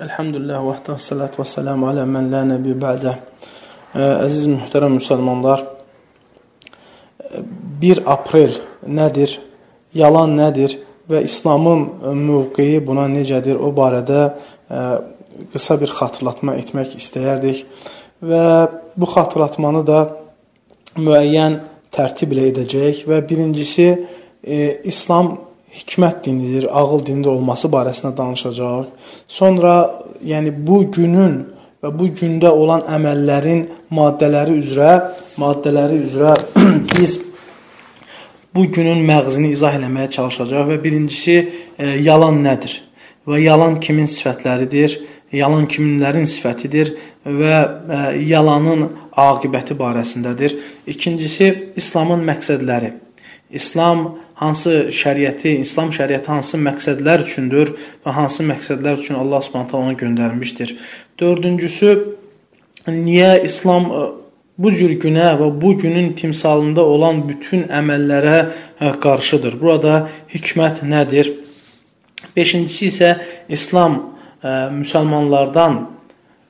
Elhamdülillah və hətə salatu və selamu alə mən lə nəbi bədə. Əziz mühtərəm müsəlmanlar, 1 aprel nədir, yalan nədir və İslamın mövqeyi buna necədir, o barədə qısa bir xatırlatma etmək istəyərdik və bu xatırlatmanı da müəyyən tərtiblə edəcəyik və birincisi, İslam hikmət dinidir, ağıl dinidir olması barəsində danışacağıq. Sonra, yəni bu günün və bu gündə olan əməllərin maddələri üzrə, maddələri üzrə biz bu günün məğzini izah eləməyə çalışacağıq və birincisi e, yalan nədir və yalan kimin sifətləridir, yalan kiminlərin sifətidir və e, yalanın aqibəti barəsindədir. İkincisi İslamın məqsədləri. İslam hansı şəriəti, İslam şəriəti hansı məqsədlər üçündür və hansı məqsədlər üçün Allah Subhanahu onu göndərmişdir. Dördüncüsü niyə İslam e, bu cür günə və bu günün timsalında olan bütün əməllərə e, qarşıdır. Burada hikmət nədir? Beşincisi isə İslam ə, e, müsəlmanlardan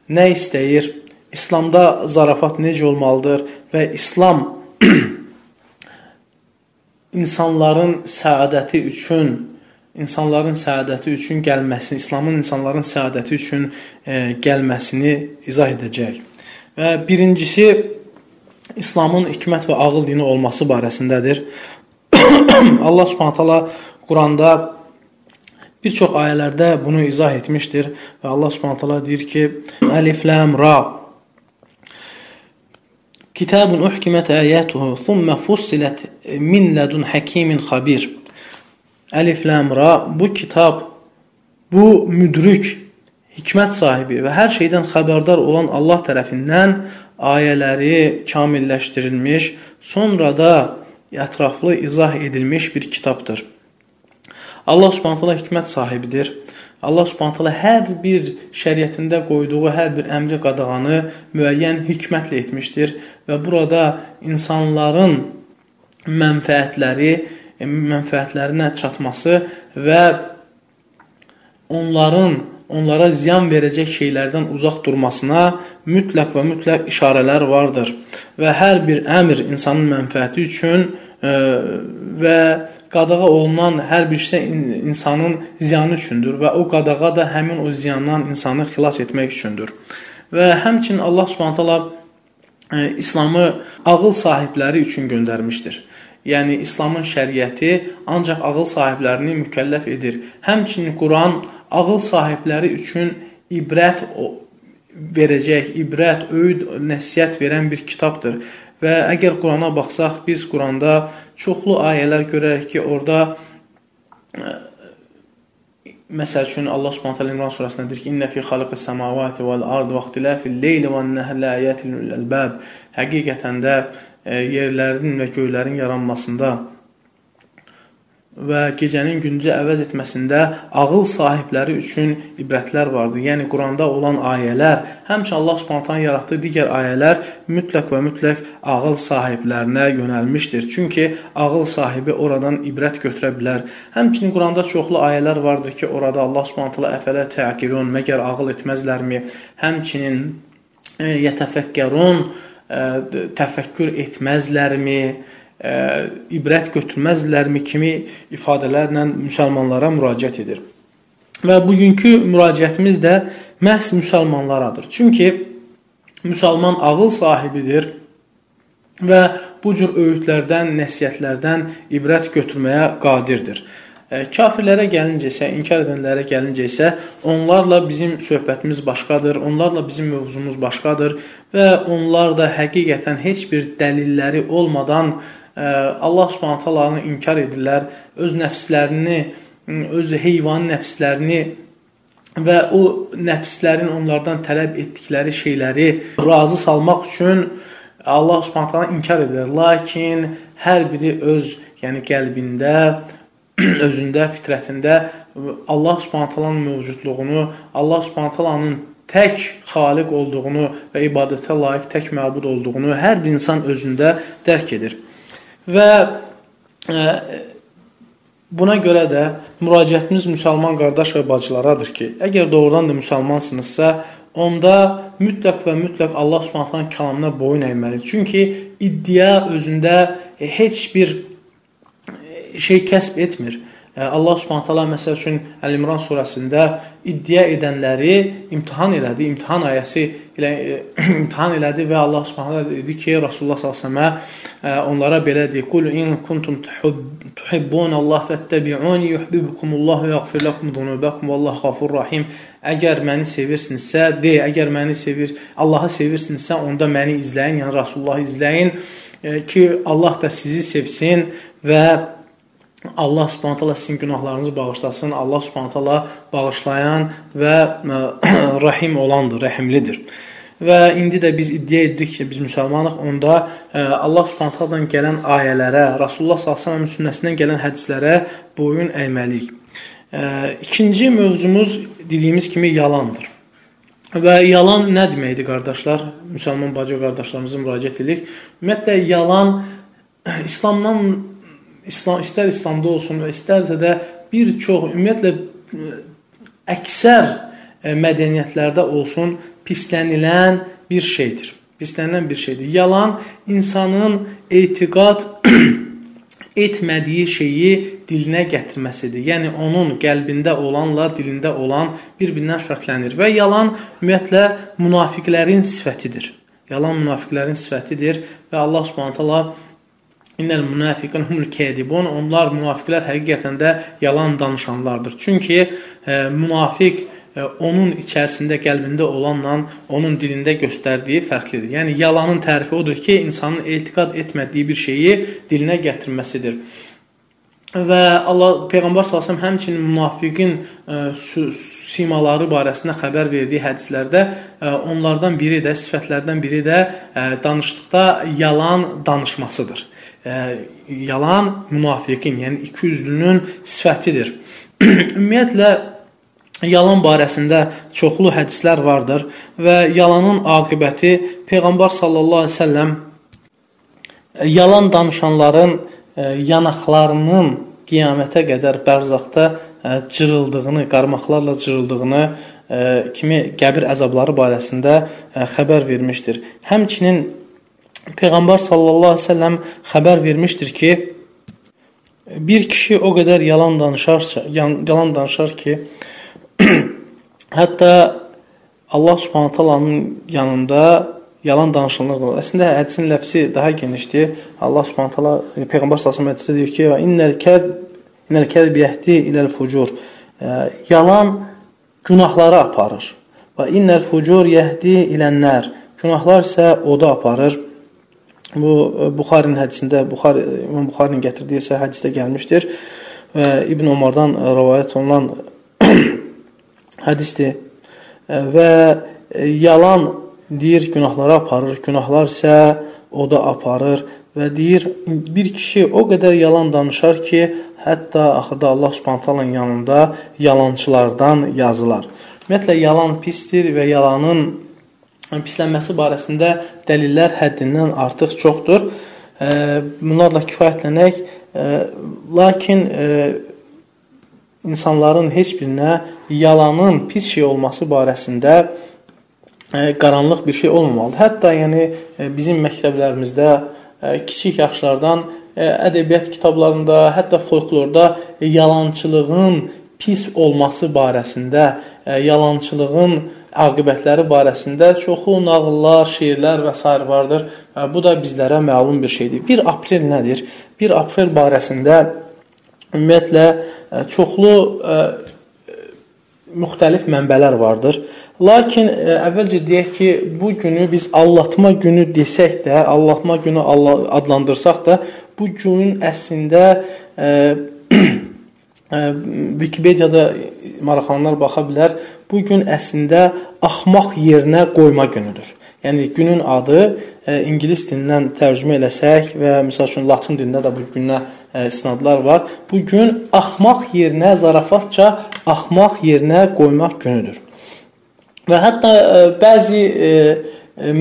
nə istəyir? İslamda zarafat necə olmalıdır və İslam insanların səadəti üçün insanların səadəti üçün gəlməsini, İslamın insanların səadəti üçün e, gəlməsini izah edəcək. Və birincisi İslamın hikmət və ağıl dini olması barəsindədir. Allah Subhanahu taala Quranda bir çox ayələrdə bunu izah etmişdir və Allah Subhanahu taala deyir ki: Əlif lam ra Kitabun uhkimet ayatuhu thumma fussilet min ledun hakimin habir. Elif lam ra bu kitab bu müdrik, hikmət sahibi və hər şeydən xəbərdar olan Allah tərəfindən ayələri kamilləşdirilmiş, sonra da ətraflı izah edilmiş bir kitabdır. Allah Subhanahu hikmət sahibidir. Allah Subhanahu taala hər bir şəriətində qoyduğu hər bir əmri qadağanı müəyyən hikmətlə etmişdir və burada insanların mənfəətləri e, mənfəətlərinə çatması və onların onlara ziyan verəcək şeylərdən uzaq durmasına mütləq və mütləq işarələr vardır və hər bir əmr insanın mənfəəti üçün e, və qadağa olunan hər bir şey insanın ziyanı üçündür və o qadağa da həmin o ziyandan insanı xilas etmək üçündür. Və həmçinin Allah Subhanahu taala e, İslamı ağıl sahibləri üçün göndərmişdir. Yəni İslamın şəriəti ancaq ağıl sahiblərini mükəlləf edir. Həmçinin Quran ağıl sahibləri üçün ibrət verəcək, ibrət, öyüd, nəsihət verən bir kitabdır. Və əgər Qurana baxsaq, biz Quranda çoxlu ayələr görərək ki, orada e, məsəl üçün Allah Subhanahu taala İmran surəsində deyir ki: "İnne fi xalqis semawati vel ardi və ixtilafil leyli ven nahri ayatin lil albab." Həqiqətən də e, yerlərin və göylərin yaranmasında və gecənin gündüzü əvəz etməsində ağıl sahibləri üçün ibrətlər vardır. Yəni Quranda olan ayələr, həmçinin Allah Subhanahu yaratdığı digər ayələr mütləq və mütləq ağıl sahiblərinə yönəlmişdir. Çünki ağıl sahibi oradan ibrət götürə bilər. Həmçinin Quranda çoxlu ayələr vardır ki, orada Allah Subhanahu əfələ təqilun, məgər ağıl etməzlərmi? Həmçinin e, yətəfəkkərun, e, təfəkkür etməzlərmi? Ə, ibrət götürməzlərmi kimi ifadələrlə müsəlmanlara müraciət edir. Və bugünkü müraciətimiz də məhz müsəlmanlaradır. Çünki müsəlman ağıl sahibidir və bu cür öyüdlərdən, nəsihətlərdən ibrət götürməyə qadirdir. Kafirlərə gəlincə isə, inkar edənlərə gəlincə isə, onlarla bizim söhbətimiz başqadır, onlarla bizim mövzumuz başqadır və onlar da həqiqətən heç bir dəlilləri olmadan Allah Subhanahu taalanı inkar edirlər, öz nəfslərini, öz heyvan nəfslərini və o nəfslərin onlardan tələb etdikləri şeyləri razı salmaq üçün Allah Subhanahu taala inkar edirlər. Lakin hər biri öz, yəni qəlbində, özündə, fitrətində Allah Subhanahu taalanın mövcudluğunu, Allah Subhanahu taalanın tək xaliq olduğunu və ibadətə layiq tək məbud olduğunu hər bir insan özündə dərk edir. Və ə, e, Buna görə də müraciətimiz müsəlman qardaş və bacılarıdır ki, əgər doğrudan da müsəlmansınızsa, onda mütləq və mütləq Allah Subhanahu kəlamına boyun əyməlidir. Çünki iddia özündə heç bir şey kəsb etmir. Allah Subhanahu taala məsəl üçün Əl-İmran surəsində iddia edənləri imtahan elədi. İmtahan ayəsi ilə imtahan elədi və Allah Subhanahu dedi ki, Rasulullah sallallahu əleyhi onlara belə deyir: "Qul in kuntum tuhibbun Allah fattabi'uni yuhibbukumullah və yaghfir lakum zunubakum vallahu ghafurur rahim." Əgər məni sevirsinizsə, de, əgər məni sevir, Allahı sevirsinizsə, onda məni izləyin, yəni Rasulullahı izləyin ki, Allah da sizi sevsin və Allah Subhanahu taala sizin günahlarınızı bağışlasın. Allah Subhanahu taala bağışlayan və rəhim olandır, rəhimlidir. Və indi də biz iddia etdik ki, biz müsəlmanıq, onda Allah Subhanahu taaladan gələn ayələrə, Rasulullah sallallahu əleyhi və səlləm sünnəsindən gələn hədislərə boyun əyməliyik. İkinci mövzumuz dediyimiz kimi yalandır. Və yalan nə deməkdir qardaşlar? Müsəlman bacı qardaşlarımıza müraciət edirik. Ümumiyyətlə yalan İslamdan İslam istər İslamda olsun və istərsə də bir çox ümumiyyətlə əksər e, mədəniyyətlərdə olsun pislənilən bir şeydir. Pislənilən bir şeydir. Yalan insanın etiqad etmədiyi şeyi dilinə gətirməsidir. Yəni onun qəlbində olanla dilində olan bir-birindən fərqlənir və yalan ümumiyyətlə münafiqlərin sifətidir. Yalan münafiqlərin sifətidir və Allah Subhanahu taala İnnel münafiqun humul kadibun. Onlar münafiqlər həqiqətən də yalan danışanlardır. Çünki e, münafiq e, onun içərisində, qəlbində olanla onun dilində göstərdiyi fərqlidir. Yəni yalanın tərifi odur ki, insanın etiqad etmədiyi bir şeyi dilinə gətirməsidir. Və Allah Peyğəmbər sallallahu həmçinin münafiqin ə, e, simaları barəsində xəbər verdiyi hədislərdə ə, e, onlardan biri də, sifətlərdən biri də ə, e, danışdıqda yalan danışmasıdır yalan münafiqin, yəni ikiyüzlünün sifətidir. Ümumiyyətlə yalan barəsində çoxlu hədislər vardır və yalanın aqibəti Peyğəmbər sallallahu əleyhi və səlləm yalan danışanların yanaqlarının qiyamətə qədər bərzaqda cırıldığını, qarmaqlarla cırıldığını kimi qəbir əzabları barəsində xəbər vermişdir. Həmçinin Peyğəmbər sallallahu əleyhi və səlləm xəbər vermişdir ki, bir kişi o qədər yalan danışarsa, yalan danışar ki, hətta Allah Subhanahu taalanın yanında yalan danışanlar olur. Əslində hədisin ləfsi daha genişdir. Allah Subhanahu taala Peyğəmbər sallallahu əleyhi və səlləm deyir ki, "İnnel kəd innel kəzb yəhdi iləl fucur." Yalan günahlara aparır. Və innel fucur yəhdi ilənlər. Günahlar isə oda aparır. Bu e, Buxarinin hədisində, Buxari İmam Buxarinin gətirdiyi isə hədisdə gəlmişdir və İbn Omardan e, rivayet olunan hədisdir. E, və yalan deyir günahlara aparır, günahlar isə o da aparır və deyir bir kişi o qədər yalan danışar ki, hətta axırda Allah Subhanahu yanında yalançılardan yazılar. Ümumiyyətlə yalan pisdir və yalanın pislənməsi barəsində dəlillər həddindən artıq çoxdur. Bunlarla kifayətlənək, lakin insanların heç birinə yalanın pis şey olması barəsində qaranlıq bir şey olmamalıdır. Hətta yəni bizim məktəblərimizdə kiçik yaşlardan ədəbiyyat kitablarında, hətta folklorda yalançılığın pis olması barəsində, yalançılığın aqibətləri barəsində çoxlu nağıllar, şeirlər və s. vardır. Bu da bizlərə məlum bir şeydir. 1 aprel nədir? 1 aprel barəsində ümumiyyətlə çoxlu ə, müxtəlif mənbələr vardır. Lakin ə, əvvəlcə deyək ki, bu günü biz allatma günü desək də, allatma günü adlandırsaq da, bu günün əslində ə, Wikipediyada maraqlananlar baxa bilər. Bu gün əslində axmaq yerinə qoyma günüdür. Yəni günün adı ə, e, ingilis dilindən tərcümə eləsək və məsəl üçün latın dilində də bu günə ə, e, isnadlar var. Bu gün axmaq yerinə zarafatca axmaq yerinə qoymaq günüdür. Və hətta ə, e, bəzi ə,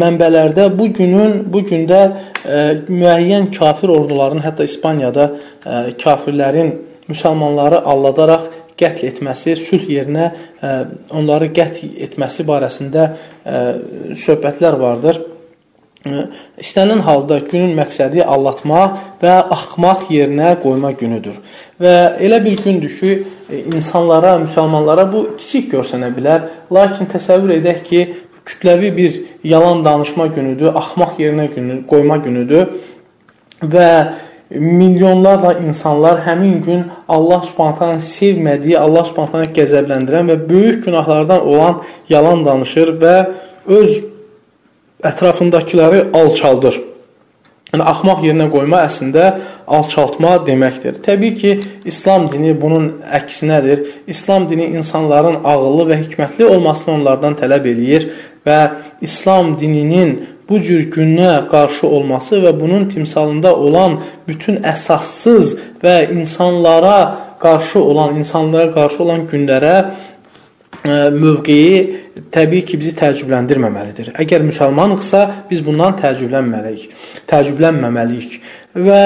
mənbələrdə bu günün bu gündə ə, müəyyən kafir orduların, hətta İspaniyada ə, kafirlərin müsəlmanları aldadaraq qətl etməsi, sülh yerinə ə, onları qətl etməsi barəsində ə, söhbətlər vardır. İstənilən halda günün məqsədi allatma və axmaq yerinə qoyma günüdür. Və elə bir gündür ki, insanlara, müsəlmanlara bu kiçik görsənə bilər, lakin təsəvvür edək ki, kütləvi bir yalan danışma günüdür, axmaq yerinə günü, qoyma günüdür və milyonlarla insanlar həmin gün Allah Subhanahu sevmədiyi, Allah Subhanahu qəzəbləndirən və böyük günahlardan olan yalan danışır və öz ətrafındakiləri alçaldır. Yəni axmaq yerinə qoyma əslində alçaltma deməkdir. Təbii ki, İslam dini bunun əksinədir. İslam dini insanların ağıllı və hikmətli olmasını onlardan tələb eləyir və İslam dininin bu cür günə qarşı olması və bunun timsalında olan bütün əsassız və insanlara qarşı olan, insanlara qarşı olan günlərə mövqeyi təbii ki, bizi təəccübləndirməməlidir. Əgər müsəlmanıqsa, biz bundan təəccüblənməliyik. Təəccüblənməməliyik. Və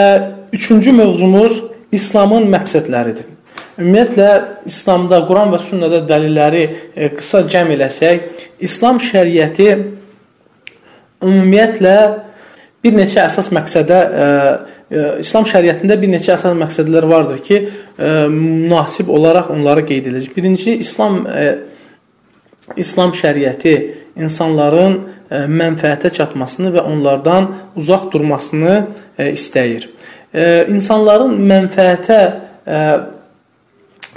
üçüncü mövzumuz İslamın məqsədləridir. Ümumiyyətlə İslamda, Quran və sünnədə dəlilləri e, qısa cəm eləsək, İslam şəriəti ümumiyyətlə bir neçə əsas məqsədə e, e, İslam şəriətində bir neçə əsas məqsədlər vardır ki, münasib olaraq onları qeyd edəcək. Birinci İslam İslam şəriəti insanların e, mənfəətə çatmasını və onlardan uzaq durmasını e, istəyir. E, insanların mənfəətə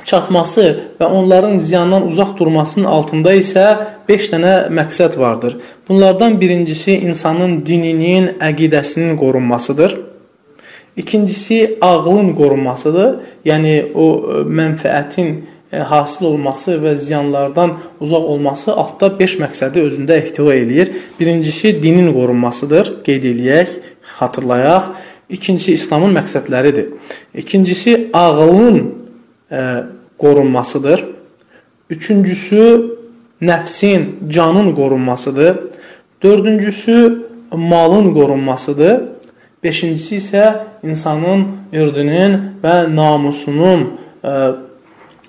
çatması və onların ziyandan uzaq durmasının altında isə 5 dənə məqsəd vardır. Bunlardan birincisi insanın dininin, əqidəsinin qorunmasıdır. İkincisi ağlın qorunmasıdır. Yəni o mənfəətin E, hasil olması və ziyanlardan uzaq olması altda 5 məqsədi özündə ehtiva eləyir. Birincisi dinin qorunmasıdır, qeyd eləyək, xatırlayaq. İkincisi İslamın məqsədləridir. İkincisi ağılın e, qorunmasıdır. Üçüncüsü nəfsin, canın qorunmasıdır. Dördüncüsü malın qorunmasıdır. Beşincisi isə insanın irdinin və namusunun e,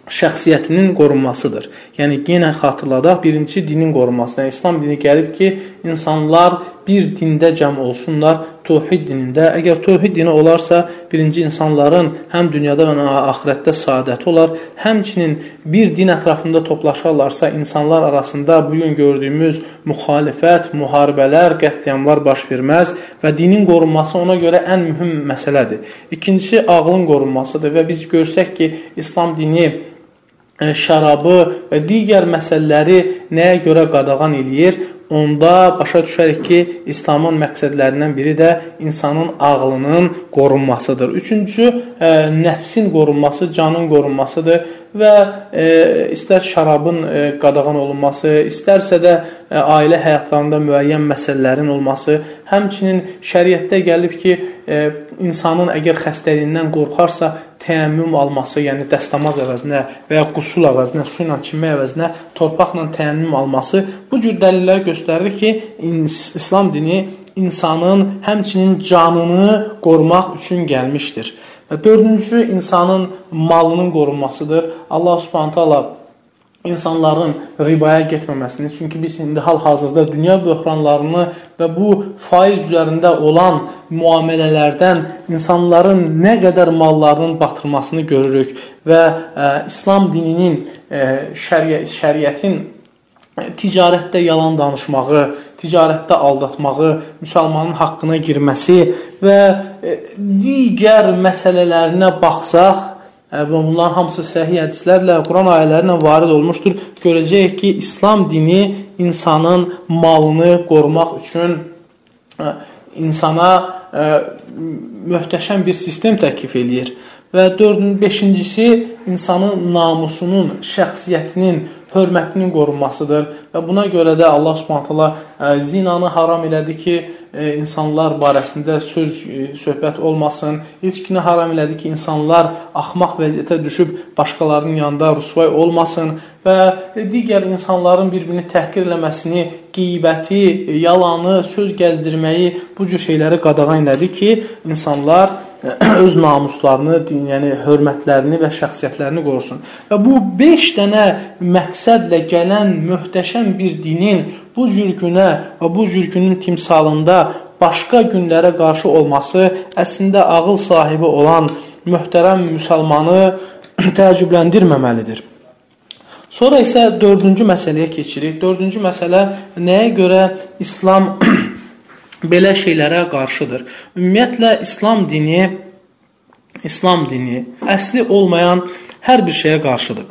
şəxsiyyətinin qorunmasıdır. Yəni yenə xatırladaq, birinci dinin qorunmasına. İslam dini gəlib ki, insanlar bir dində cəm olsunlar, tövhid dinində. Əgər tövhid dini olarsa, birinci insanların həm dünyada və axirətdə saadəti olar, həmçinin bir din ətrafında toplaşarlarsa, insanlar arasında bu gün gördüyümüz müxalifət, müharibələr, qətliamlar baş verməz və dinin qorunması ona görə ən mühüm məsələdir. İkincisi ağlın qorunmasıdır və biz görsək ki, İslam dini şərabı və digər məsələləri nəyə görə qadağan eləyir? Onda başa düşərik ki, İslamın məqsədlərindən biri də insanın ağlının qorunmasıdır. Üçüncü, ə, nəfsin qorunması, canın qorunmasıdır və e, istər şərabın e, qadağan olunması, istərsə də e, ailə həyatlarında müəyyən məsələlərin olması, həmçinin şəriətdə gəlib ki, e, insanın əgər xəstəliyindən qorxarsa, təyəmmüm alması, yəni dəstəmaz əvəzinə və ya qusul əvəzinə, su ilə çimmək əvəzinə torpaqla təyəmmüm alması bu cür dəlillər göstərir ki, İslam dini insanın həmçinin canını qorumaq üçün gəlmişdir. Və dördüncü insanın malının qorunmasıdır. Allah Subhanahu taala insanların ribaya getməməsini, çünki biz indi hal-hazırda dünya böhranlarını və bu faiz üzərində olan müamilələrdən insanların nə qədər mallarının batırmasını görürük və ə, e, İslam dininin ə, e, şəriə, şəriətin ticarətdə yalan danışmağı, ticarətdə aldatmağı, müsəlmanın haqqına girməsi və e, digər məsələlərinə baxsaq, və bunların hamısı səhih hədislərlə, Quran ayələri ilə varid olmuşdur. Görəcəyik ki, İslam dini insanın malını qorumaq üçün insana ə, möhtəşəm bir sistem təklif eləyir. Və 4-cü, 5-incisi insanın namusunun, şəxsiyyətinin hörmətinin qorunmasıdır və buna görə də Allah Subhanahu e, zinanı haram elədi ki, e, insanlar barəsində söz e, söhbət olmasın. İçkini haram elədi ki, insanlar axmaq vəziyyətə düşüb başqalarının yanında rüsvay olmasın və digər insanların bir-birini təhqir eləməsini, qeybəti, yalanı, söz gəzdirməyi, bu cür şeyləri qadağan elədi ki, insanlar öz namuslarını, yəni hörmətlərini və şəxsiyyətlərini qorusun. Və bu 5 dənə məqsədlə gələn möhtəşəm bir dinin bu cür günə və bu cür günün timsalında başqa günlərə qarşı olması əslində ağıl sahibi olan möhtərəm müsəlmanı təəccübləndirməməlidir. Sonra isə dördüncü məsələyə keçirik. Dördüncü məsələ nəyə görə İslam belə şeylərə qarşıdır? Ümumiyyətlə İslam dini İslam dini əsli olmayan hər bir şeyə qarşıdır.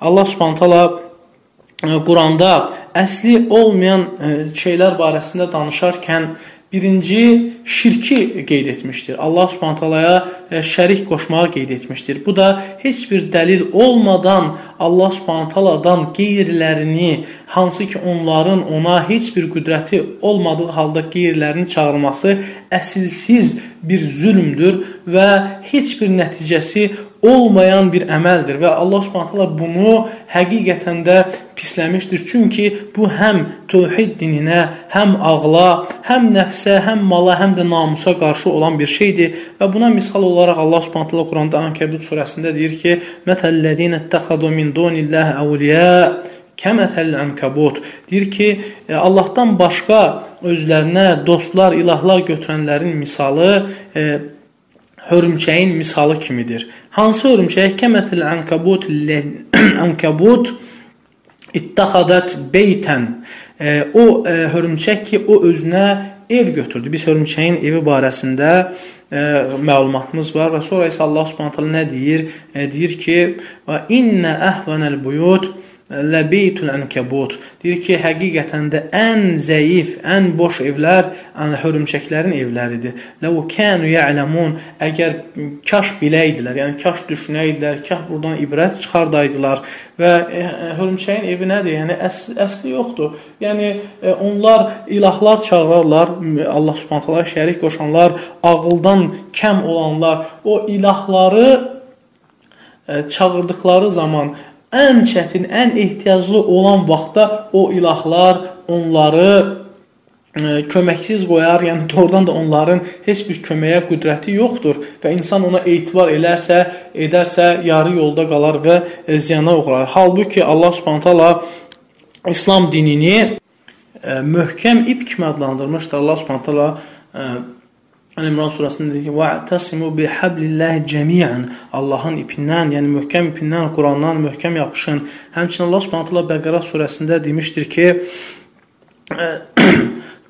Allah Subhanahu taala e, Quranda əsli olmayan e, şeylər barəsində danışarkən birinci şirki qeyd etmişdir. Allah Subhanahu taalaya şərik qoşmağı qeyd etmişdir. Bu da heç bir dəlil olmadan Allah Subhanahu taaladan qeyrilərini, hansı ki onların ona heç bir qüdrəti olmadığı halda qeyrilərini çağırması əsilsiz bir zülmdür və heç bir nəticəsi olmayan bir əməldir və Allah Subhanahu bunu həqiqətən də pisləmişdir. Çünki bu həm tövhid dininə, həm ağla, həm nəfsə, həm mala, həm də namusa qarşı olan bir şeydir və buna misal olaraq Allah Subhanahu Quranda Ankəbut surəsində deyir ki: "Məsəllədinə ittəxadu min dunillahi awliya" kəməthəl ənkabut deyir ki, e, Allahdan başqa özlərinə dostlar, ilahlar götürənlərin misalı e, hörümçəyin misalı kimidir. Hansı hörümçək? Kəməthil ənkabut ənkabut ittaxadat beytən. E, o e, hörümçək ki, o özünə ev götürdü. Biz hörümçəyin evi barəsində e, məlumatımız var və sonra isə Allah Subhanahu taala nə deyir? E, deyir ki: "Və inna ahvanal buyut" Ləbeytul ənkəbut deyir ki, həqiqətən də ən zəif, ən boş evlər hörümçəklərin evləridir. Ləv kanu ya'lamun əgər kaş biləydilər, yəni kaş düşünəydilər, kaş buradan ibrət çıxardaydılar və e, hörümçəyin evi nədir? Yəni əsli, əsli yoxdur. Yəni e, onlar ilahlar çağırarlar, Allah Subhanahu taala şərik qoşanlar, ağıldan kəm olanlar o ilahları e, çağırdıkları zaman ən çətin, ən ehtiyaclı olan vaxtda o ilahlar onları e, köməksiz qoyar, yəni doğrudan da onların heç bir köməyə qüdrəti yoxdur və insan ona etibar elərsə, edərsə yarı yolda qalar və e, ziyana uğrar. Halbuki Allah Subhanahu taala İslam dinini e, möhkəm ip kimi adlandırmışdır. Allah Subhanahu taala İmran surəsində deyir ki: "Va'tasimu bihablillahi cemi'an." Allahın ipindən, yəni möhkəm ipindən, Qurandan möhkəm yapışın. Həmçinin Allah Subhanahu taala Bəqərə surəsində demişdir ki: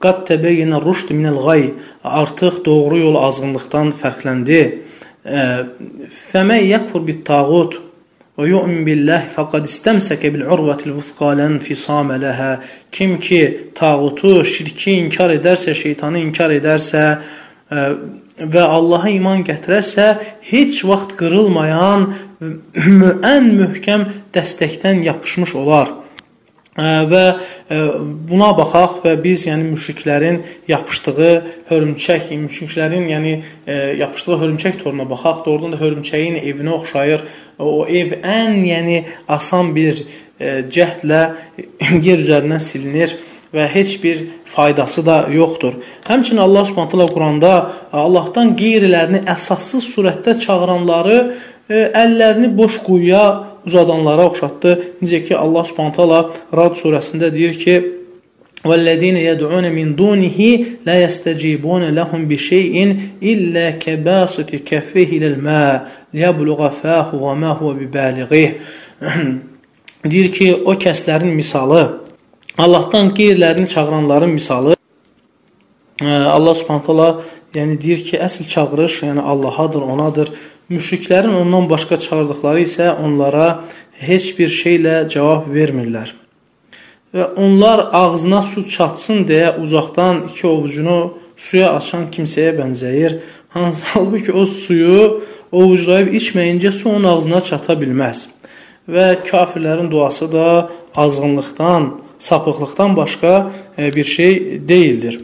"Qad təbəyyənə rüşd minəl gay." Artıq doğru yol azğınlıqdan fərqləndi. "Fəmən yəkfur bit-tağut və yu'min billah faqad istamsaka bil-urvatil vusqa lan fisama laha." Kim ki tağutu, şirki inkar edərsə, şeytanı inkar edərsə, və Allaha iman gətirərsə, heç vaxt qırılmayan ən möhkəm dəstəkdən yapışmış olar. Və buna baxaq və biz yəni müşriklərin yapışdığı hörümçək, müşriklərin yəni yapışdığı hörümçək toruna baxaq. Doğrudan da hörümçəyin evinə oxşayır. O ev ən yəni asan bir cəhdlə yer üzərindən silinir və heç bir faydası da yoxdur. Həmçinin Allah Subhanahu Quranda Allahdan qeyrilərini əsassız surətdə çağıranları e, əllərini boş quyuya uzadanlara oxşatdı. Necə ki Allah Subhanahu Rad surəsində deyir ki: وَالَّذِينَ يَدْعُونَ مِنْ دُونِهِ لَا يَسْتَجِيبُونَ لَهُمْ بِشَيْءٍ إِلَّا كَبَاسِطِ كَفِّهِ إِلَى الْمَاءِ لِيَبْلُغَ فَاهُ وَمَا هُوَ بِبَالِغِهِ Deyir ki, o kəslərin misalı Allahdan qeyrilərini çağıranların misalı Allah Subhanahu taala yəni deyir ki, əsl çağırış yəni Allahadır, onadır. Müşriklərin ondan başqa çağırdıqları isə onlara heç bir şeylə cavab vermirlər. Və onlar ağzına su çatsın deyə uzaqdan iki ovucunu suya açan kimsəyə bənzəyir. Hansı halbuki o suyu ovuclayıb içməyincə su onun ağzına çata bilməz. Və kafirlərin duası da azğınlıqdan, sapıqlıqdan başqa e, bir şey deyildir.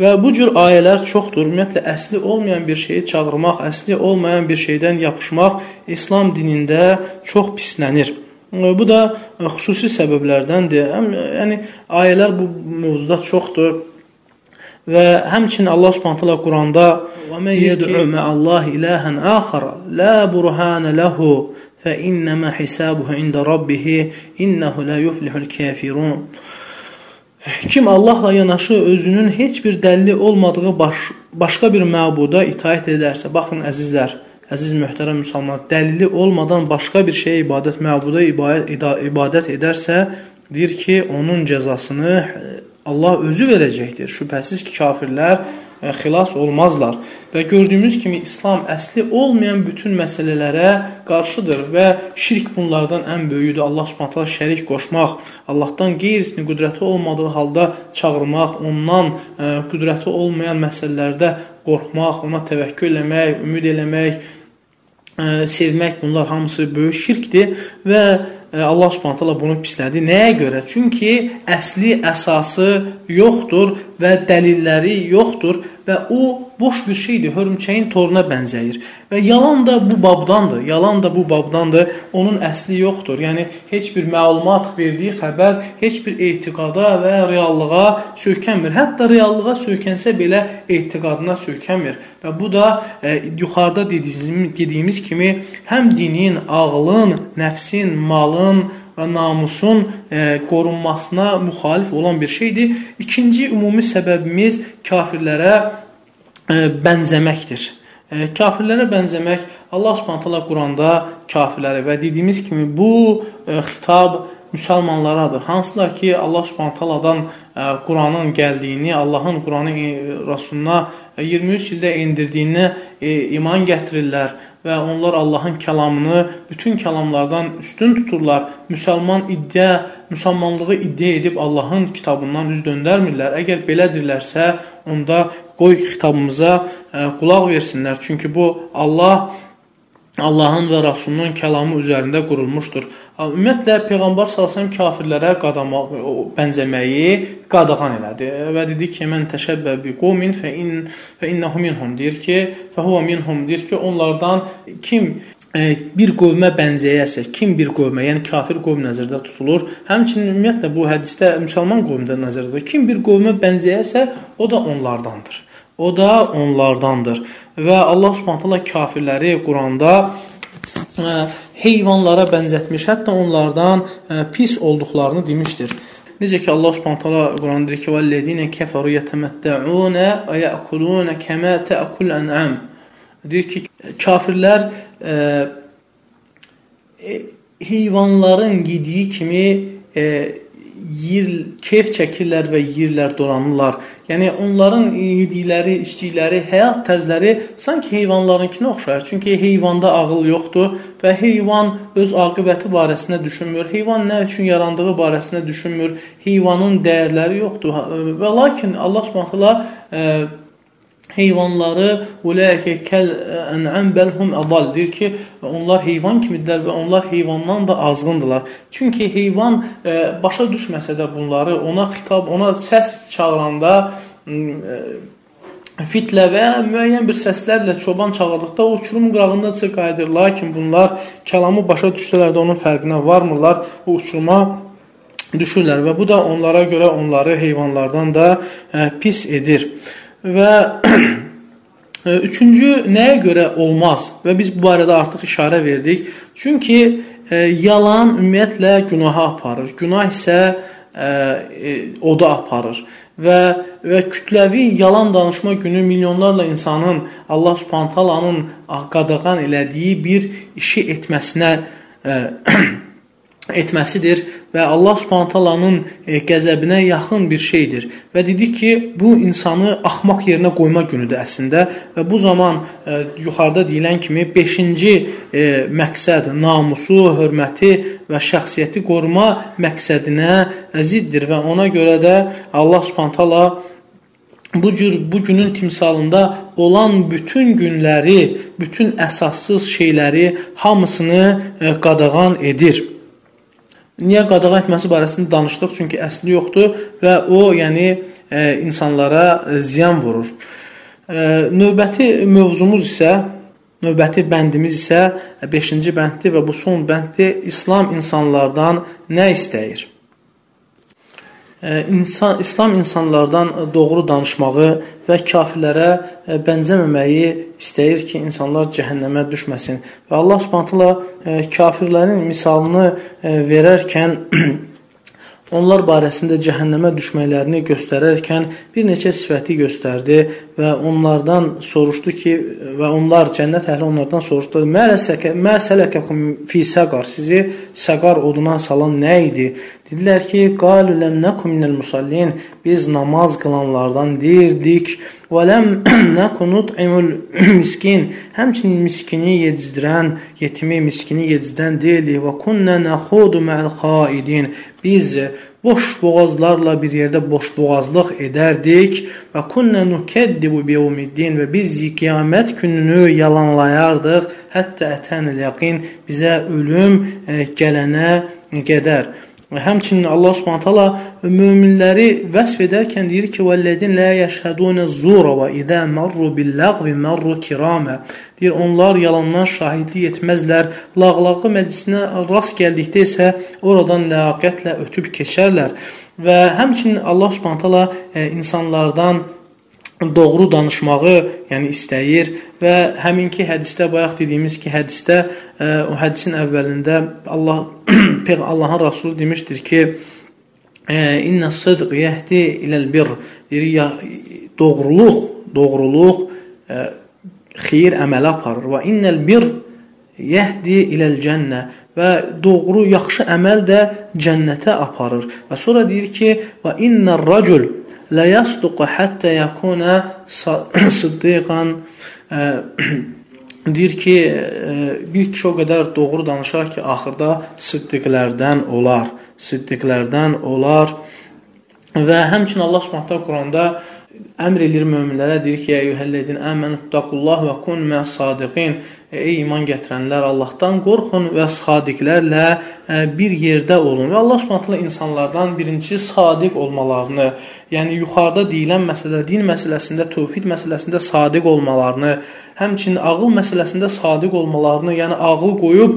Və bu cür ayələr çoxdur. Ümumiyyətlə əsli olmayan bir şeyi çağırmaq, əsli olmayan bir şeydən yapışmaq İslam dinində çox pislənir. Bu da xüsusi səbəblərdəndir. Yəni ayələr bu mövzuda çoxdur. Və həmçinin Allah Subhanahu taala Quranda "Və men yed'u ma'allahi ilahan axara la burhana lahu innama hisabuhu inda rabbih innehu la yuflihul kafirun." Kim Allahla yanaşı özünün heç bir dəlili olmadığı baş, başqa bir məbuda itaət edərsə, baxın əzizlər, əziz möhtərəm müsəlmanlar, dəlili olmadan başqa bir şeyə ibadət, məbuda ibadət edərsə, deyir ki, onun cəzasını Allah özü verəcəkdir. Şübhəsiz ki, kafirlər xilas olmazlar. Və gördüyümüz kimi İslam əsli olmayan bütün məsələlərə qarşıdır və şirk bunlardan ən böyüdür. Allah Subhanahu şərik qoşmaq, Allahdan qeyrisinin qüdrəti olmadığı halda çağırmaq, ondan ə, e, qüdrəti olmayan məsələlərdə qorxmaq, ona təvəkkül eləmək, ümid eləmək, ə, e, sevmək bunlar hamısı böyük şirkdir və Allah Subhanahu taala bunu pislədi. Nəyə görə? Çünki əsli əsası yoxdur və dəlilləri yoxdur və o boş bir şeydir, hörümçəyin toruna bənzəyir. Və yalan da bu babdandır. Yalan da bu babdandır. Onun əsli yoxdur. Yəni heç bir məlumat verdiyi xəbər heç bir etiqada və reallığa söykənmir. Hətta reallığa söykənsə belə etiqadına söykənmir. Və bu da e, yuxarıda dediyimiz, dediyimiz kimi həm dinin, ağlın, nəfsin, malın və namusun e, qorunmasına müxalif olan bir şeydir. İkinci ümumi səbəbimiz kafirlərə e, bənzəməkdir. E, kafirlərə bənzəmək Allah Subhanahu taala Quranda kafirlərə və dediyimiz kimi bu e, xitab müsəlmanlaradır. Hansılar ki Allah Subhanahu taaladan e, Quranın gəldiyini, Allahın Quranı e, Rasuluna 23 ildə endirdiyinə e, iman gətirirlər və onlar Allahın kəlamını bütün kəlamlardan üstün tuturlar. Müsəlman iddia, müsəlmanlığı iddia edib Allahın kitabından üz döndərmirlər. Əgər belədirlərsə, onda qoy xitabımıza ə, qulaq versinlər. Çünki bu Allah Allahın və Rasulunun kəlamı üzərində qurulmuşdur. Ümumiyyətlə Peyğəmbər sallallahu kafirlərə qadama bənzəməyi qadağan elədi və dedi ki, "Mən təşəbbə bi qawmin fa in fa innehu minhum." Deyir ki, "Fa huwa minhum." Deyir ki, onlardan kim e, bir qövmə bənzəyərsə, kim bir qövmə, yəni kafir qövm nəzərdə tutulur. Həmçinin ümumiyyətlə bu hədisdə müsəlman qövmdə nəzərdə tutulur. Kim bir qövmə bənzəyərsə, o da onlardandır. O da onlardandır. Və Allah Subhanahu kafirləri Quranda e, heyvanlara bənzətmiş, hətta onlardan e, pis olduqlarını demişdir. Necə ki Allah Subhanahu Quranda deyir ki: "Vəllezine keferu yetemetta'un və ya'kulun kema ta'kul an'am." Deyir ki, kafirlər ə, e, heyvanların yediyi kimi ə, yir, keyf çəkirlər və yeyirlər, dolanırlar. Yəni onların yedikləri, içdikləri həyat tərzləri sanki heyvanlarınkine oxşayır. Çünki heyvanda ağıl yoxdur və heyvan öz aqibəti barəsində düşünmür. Heyvan nə üçün yarandığı barəsində düşünmür. Heyvanın dəyərləri yoxdur. Və lakin Allah Subhanahu heyvanları uləikə kəl ən'am bəlhum ədal deyir ki, onlar heyvan kimidirlər və onlar heyvandan da azğındırlar. Çünki heyvan e, başa düşməsə də bunları, ona xitab, ona səs çağıranda e, fitlə və müəyyən bir səslərlə çoban çağırdıqda o uçurum qırağında çıxaydır. Lakin bunlar kəlamı başa düşsələr də onun fərqinə varmırlar. O uçuruma düşürlər və bu da onlara görə onları heyvanlardan da e, pis edir. Və üçüncü nəyə görə olmaz və biz bu barədə artıq işarə verdik. Çünki e, yalan ümumiyyətlə günaha aparır. Günah isə e, e, oda aparır və və kütləvi yalan danışma günü milyonlarla insanın Allah Subhanahu taalanın qadağan elədiyi bir işi etməsinə e, etməsidir və Allah Subhanahu taalanın e, qəzəbinə yaxın bir şeydir. Və dedi ki, bu insanı axmaq yerinə qoyma günüdür əslində və bu zaman e, yuxarıda deyilən kimi 5-ci e, məqsəd namusu, hörməti və şəxsiyyəti qoruma məqsədinə ziddir və ona görə də Allah Subhanahu taala bu cür bu günün timsalında olan bütün günləri, bütün əsassız şeyləri hamısını qadağan edir. Niyə qadağan etməsi barəsində danışdıq? Çünki əsli yoxdur və o, yəni e, insanlara ziyan vurur. E, növbəti mövzumuz isə növbəti bəndimiz isə 5-ci bənddir və bu son bənddir. İslam insanlardan nə istəyir? İnsan, İslam insanlardan doğru danışmağı və kafirlərə bənzəməməyi istəyir ki, insanlar cəhənnəmə düşməsin. Və Allah Subhanahu kafirlərin misalını verərkən onlar barəsində cəhənnəmə düşməklərini göstərərkən bir neçə sifəti göstərdi və onlardan soruşdu ki, və onlar cənnət əhli onlardan soruşdu: "Mə sələkəkum fi səqar?" Sizi səqar oduna salan nə idi? Dedilər ki, "Qalu lem nakum minel musallin." Biz namaz qılanlardan deyirdik. "Və lem nakun nut'imul miskin." Həmçinin miskini yedizdirən, yetimi, miskini yedizdirən deyildik. "Və kunna naxudu ma'al qaidin." Biz boş boğazlarla bir yerdə boş boğazlıq edərdik və kunna nukəddibu biyevmiddin və biz qiyamət gününü yalanlayardıq, hətta ətənil yaqin bizə ölüm e, gələnə qədər. Və həmçinin Allah Subhanahu taala möminləri vəsf edərkən deyir ki: "Vəllezin la yəşhədunə zura və izə marru bil-lagvi marru kirama." Deyir, onlar yalandan şahidlik etməzlər. Lağlağı məclisinə rast gəldikdə isə oradan ləyaqətlə ötüb keçərlər. Və həmçinin Allah Subhanahu taala e, insanlardan doğru danışmağı, yəni istəyir və həminki hədisdə bayaq dediyimiz ki, hədisdə ə, e, o hədisin əvvəlində Allah Allahın Rəsulu demişdir ki, e, İnnə sıdq yəhdi iləl bir deyir, ya, doğruluq, doğruluq ə, e, xeyir əmələ aparır və innəl bir yəhdi iləl cənnə və doğru, yaxşı əməl də cənnətə aparır. Və sonra deyir ki, və innər racul la yasduqu hatta yakuna siddiqan deyir ki, bir kişi o qədər doğru danışar ki, axırda siddiqlərdən olar. Siddiqlərdən olar. Və həmçinin Allah Subhanahu Quranda əmr edir möminlərə, deyir ki, "Əyyuhəllezin əmənu taqullah və kun məs-sadiqin." Ey iman gətirənlər, Allahdan qorxun və sadiqlərlə bir yerdə olun. Və Allah Subhanahu insanlardan birincisi sadiq olmalarını, yəni yuxarıda deyilən məsələ, din məsələsində, tövhid məsələsində sadiq olmalarını, həmçinin ağıl məsələsində sadiq olmalarını, yəni ağıl qoyub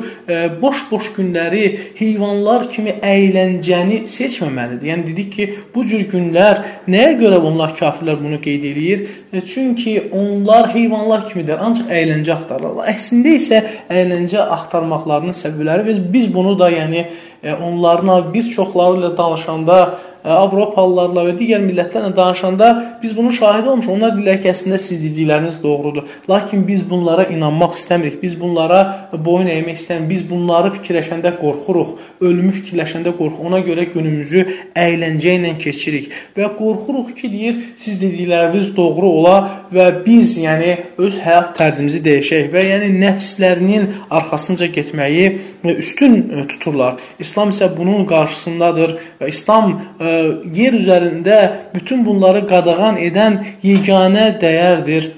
boş-boş e, günləri heyvanlar kimi əyləncəni seçməməlidir. Yəni dedik ki, bu cür günlər nəyə görə onlar kafirlər bunu qeyd edir? E, çünki onlar heyvanlar kimidir, ancaq əyləncə axtarırlar. Əslində isə əyləncə axtarmaqlarının səbəbləri biz biz bunu da yəni e, onların bir çoxları ilə danışanda Avropalılarla və digər millətlərlə danışanda biz bunun şahidi olmuşuq. Onlar deyirlər ki, əslində siz dedikləriniz doğrudur. Lakin biz bunlara inanmaq istəmirik. Biz bunlara boyun əymək istəmirik. Biz bunları fikirləşəndə qorxuruq. Ölümü fikirləşəndə qorxuruq. Ona görə günümüzü əyləncə ilə keçirik və qorxuruq ki, deyir, siz dedikləriniz doğru ola və biz, yəni öz həyat tərzimizi dəyişək və yəni nəfslərinin arxasınca getməyi üstün tuturlar. İslam isə bunun qarşısındadır və İslam ə, yer üzərində bütün bunları qadağan edən yeganə dəyərdir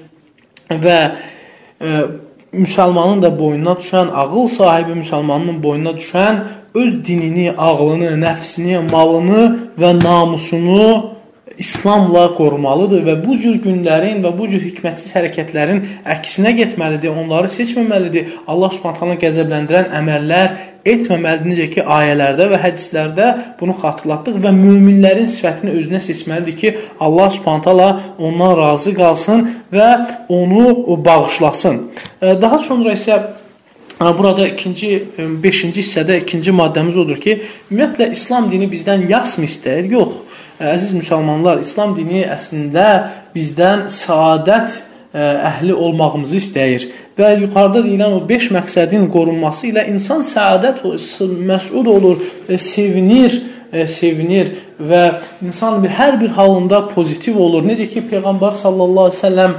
və müsəlmanın da boynuna düşən, ağıl sahibi müsəlmanın boynuna düşən öz dinini, ağlını, nəfsini, malını və namusunu İslamla qorumalıdır və bu cür günlərin və bu cür hikmətsiz hərəkətlərin əksinə getməlidir, onları seçməməlidir. Allah Subhanahu qəzəbləndirən əməllər etməməlidir. Necə ki, ayələrdə və hədislərdə bunu xatırlatdıq və möminlərin sifətini özünə seçməlidir ki, Allah Subhanahu ondan razı qalsın və onu bağışlasın. Daha sonra isə Burada ikinci, beşinci hissədə ikinci maddəmiz odur ki, ümumiyyətlə İslam dini bizdən yasmı istəyir? Yox. Əziz müsəlmanlar, İslam dini əslində bizdən saadət əhli olmağımızı istəyir və yuxarıda deyilən o 5 məqsədin qorunması ilə insan səadət məsud olur, sevinir, sevinir və insan hər bir halında pozitiv olur. Necə ki Peyğəmbər sallallahu əleyhi və səlləm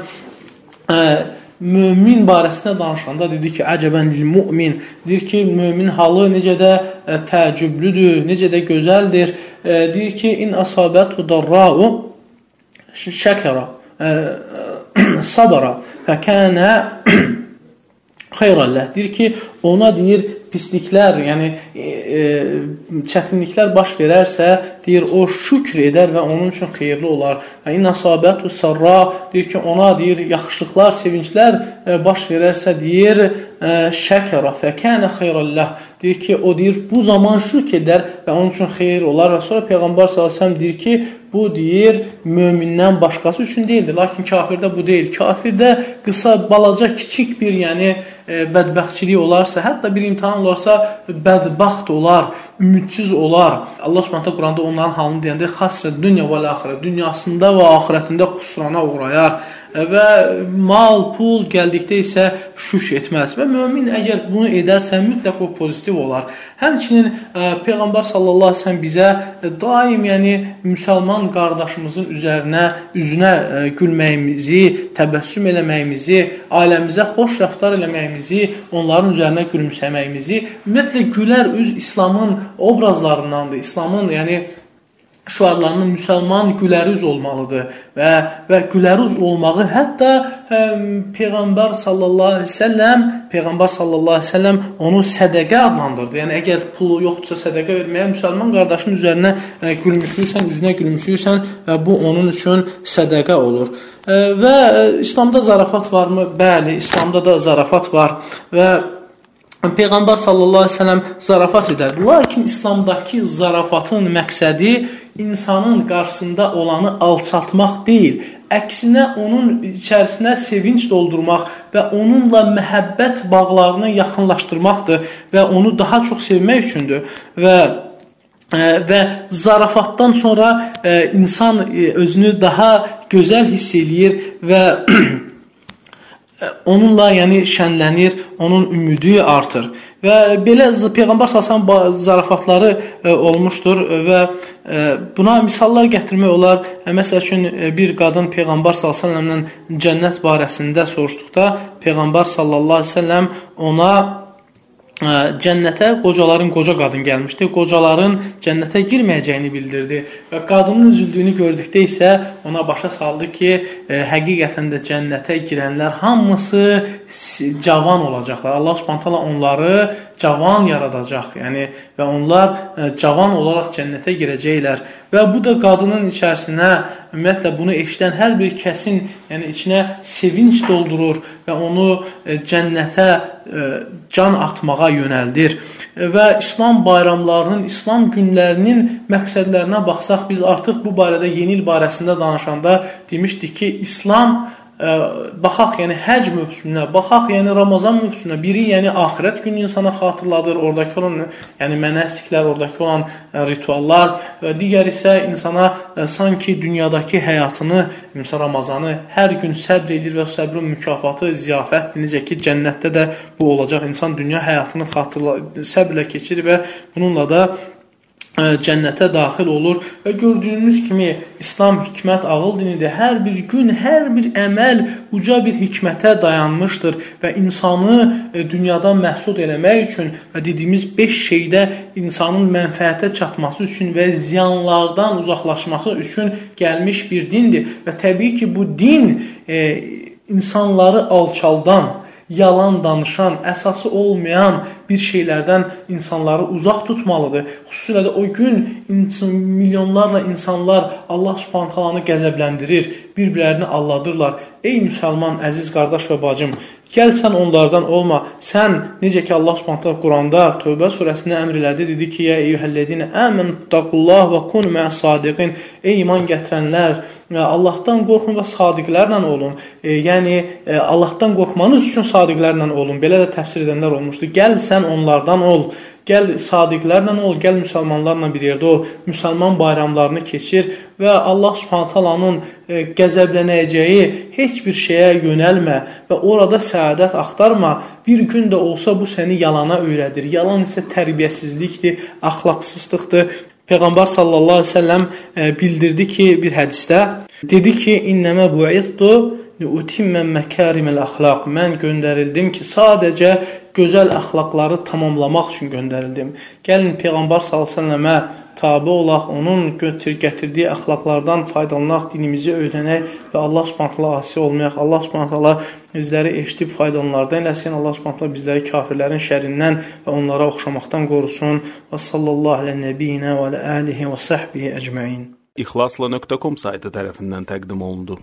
mömin barəsində danışanda dedi ki, əcəbən lil mümin. Deyir ki, mömin halı necə də ə, təəccüblüdür, necə də gözəldir. Ə, deyir ki, in asabatu darra'u şəkara sabara fəkənə xeyrəlləh. Deyir ki, ona deyir pisliklər, yəni e, e, çətinliklər baş verərsə, deyir o şükr edər və onun üçün xeyirli olar. Və in asabatu sarra deyir ki, ona deyir yaxşılıqlar, sevinclər e, baş verərsə deyir şəkərə fəkənə xeyrəlləh deyir ki, o deyir bu zaman şükr edər və onun üçün xeyir olar və sonra Peyğəmbər s.ə.v deyir ki, bu deyir mömindən başqası üçün deyildir. Lakin kafirdə bu deyil. Kafirdə qısa, balaca, kiçik bir yəni e, bədbəxtçilik olarsa, hətta bir imtahan olarsa bədbəxt olar, ümidsiz olar. Allah Subhanahu Quranda onların halını deyəndə xasrə dünya və axirə, dünyasında və axirətində xüsrana uğrayar və mal, pul gəldikdə isə şükr etməz və mömin əgər bunu edərsə mütləq o pozitiv olar. Həmçinin ə, e, Peyğəmbər sallallahu əleyhi və səlləm bizə e, daim yəni müsəlman qardaşımızın üzərinə, üzünə ə, e, gülməyimizi, təbəssüm eləməyimizi, ailəmizə xoş rəftar eləməyimizi, onların üzərinə gülümsəməyimizi, ümumiyyətlə gülər üz İslamın obrazlarındandır. İslamın yəni şüarlarının müsəlman gülərüz olmalıdır və və gülərüz olmağı hətta ə, peyğəmbər sallallahu əleyhi və səlləm peyğəmbər sallallahu əleyhi və səlləm onu sədaqə adlandırdı. Yəni əgər pulu yoxdursa sədaqə verməyə müsəlman qardaşının üzərinə ə, gülümsürsən, üzünə gülümsürsən və bu onun üçün sədaqə olur. Ə, və ə, İslamda zarafat varmı? Bəli, İslamda da zarafat var və Peyğəmbər sallallahu əleyhi və səlləm zarafat edər. Lakin İslamdakı zarafatın məqsədi insanın qarşısında olanı alçaltmaq deyil, əksinə onun içərisinə sevinc doldurmaq və onunla məhəbbət bağlarını yaxınlaşdırmaqdır və onu daha çox sevmək üçündür və e, və zarafatdan sonra e, insan e, özünü daha gözəl hiss eləyir və onunla yəni şənlənir, onun ümidi artır. Və belə peyğəmbər sallallahu zarafatları e, olmuşdur və e, buna misallar gətirmək olar. E, məsəl üçün bir qadın peyğəmbər sallallahu cənnət barəsində soruşduqda peyğəmbər sallallahu əleyhi ona cənnətə qocaların qoca qadın gəlmişdi. Qocaların cənnətə girməyəcəyini bildirdi və qadının üzüldüyünü gördükdə isə ona başa saldı ki, həqiqətən də cənnətə girənlər hamısı cavan olacaqlar. Allah Subhanahu onları cavan yaradacaq. Yəni və onlar e, cavan olaraq cənnətə girəcəklər. Və bu da qadının içərisinə ümumiyyətlə bunu eşidən hər bir kəsin yəni içinə sevinc doldurur və onu e, cənnətə e, can atmağa yönəldir. Və İslam bayramlarının, İslam günlərinin məqsədlərinə baxsaq biz artıq bu barədə yeni il barəsində danışanda demişdik ki, İslam baxaq yəni həcc mövsümünə, baxaq yəni Ramazan mövsümünə, biri yəni axirət günü insana xatırladır, oradakı olan yəni mənasiklər, oradakı olan rituallar və digər isə insana sanki dünyadakı həyatını, məsələn Ramazanı hər gün səbr edir və səbrin mükafatı ziyafətdir. Necə ki cənnətdə də bu olacaq. İnsan dünya həyatını xatırla səbrlə keçirir və bununla da cənnətə daxil olur və gördüyünüz kimi İslam hikmət ağıl dinidir. Hər bir gün, hər bir əməl uca bir hikmətə dayanmışdır və insanı dünyadan məhsud eləmək üçün və dediyimiz 5 şeydə insanın mənfəətə çatması üçün və ziyanlardan uzaqlaşması üçün gəlmiş bir dindir və təbii ki, bu din e, insanları alçaldan, yalan danışan, əsası olmayan bir şeylərdən insanları uzaq tutmalıdır. Xüsusilə də o gün milyonlarla insanlar Allah Subhanahu qəzəbləndirir, bir-birlərini alladırlar. Ey müsəlman, əziz qardaş və bacım, Gəl sən onlardan olma. Sən necə ki Allah Subhanahu Quranda Tövbə surəsində əmr elədi, dedi ki: "Ya eyyuhellezine amenu taqullah və kunu ma'as-sadiqin." Ey iman gətirənlər, Allahdan qorxun və sadiqlərlə olun. E, yəni e, Allahdan qorxmanız üçün sadiqlərlə olun. Belə də təfsir edənlər olmuşdu. Gəl sən onlardan ol. Gəl sadiqlərlə ol, gəl müsəlmanlarla bir yerdə ol. Müsəlman bayramlarını keçir və Allah Subhanahu taalanın e, qəzəblənəcəyi heç bir şeyə yönəlmə və orada səadət axtarma. Bir gün də olsa bu səni yalana öyrədir. Yalan isə tərbiyəsizlikdir, əxlaqsızlıqdır. Peyğəmbər sallallahu əleyhi və səlləm e, bildirdi ki, bir hədisdə dedi ki, "İnnəmə bu'ithtu liutimmə məkariməl əxlaq." Mən göndərildim ki, sadəcə gözəl əxlaqları tamamlamaq üçün göndərildim. Gəlin Peyğəmbər səlləmə tabe olaq, onun gətirdiyi əxlaqlardan faydalanaq, dinimizi öyrənək və Allah Subhanahu asi olmayaq. Allah Subhanahu bizləri eşidib faydalanlardan eləsin. Allah Subhanahu bizləri kafirlərin şərrindən və onlara oxşamaqdan qorusun. Və sallallahu alə nəbiyinə və alə alihi və səhbihi əcmaîn. İxlasla.com saytı tərəfindən təqdim olundu.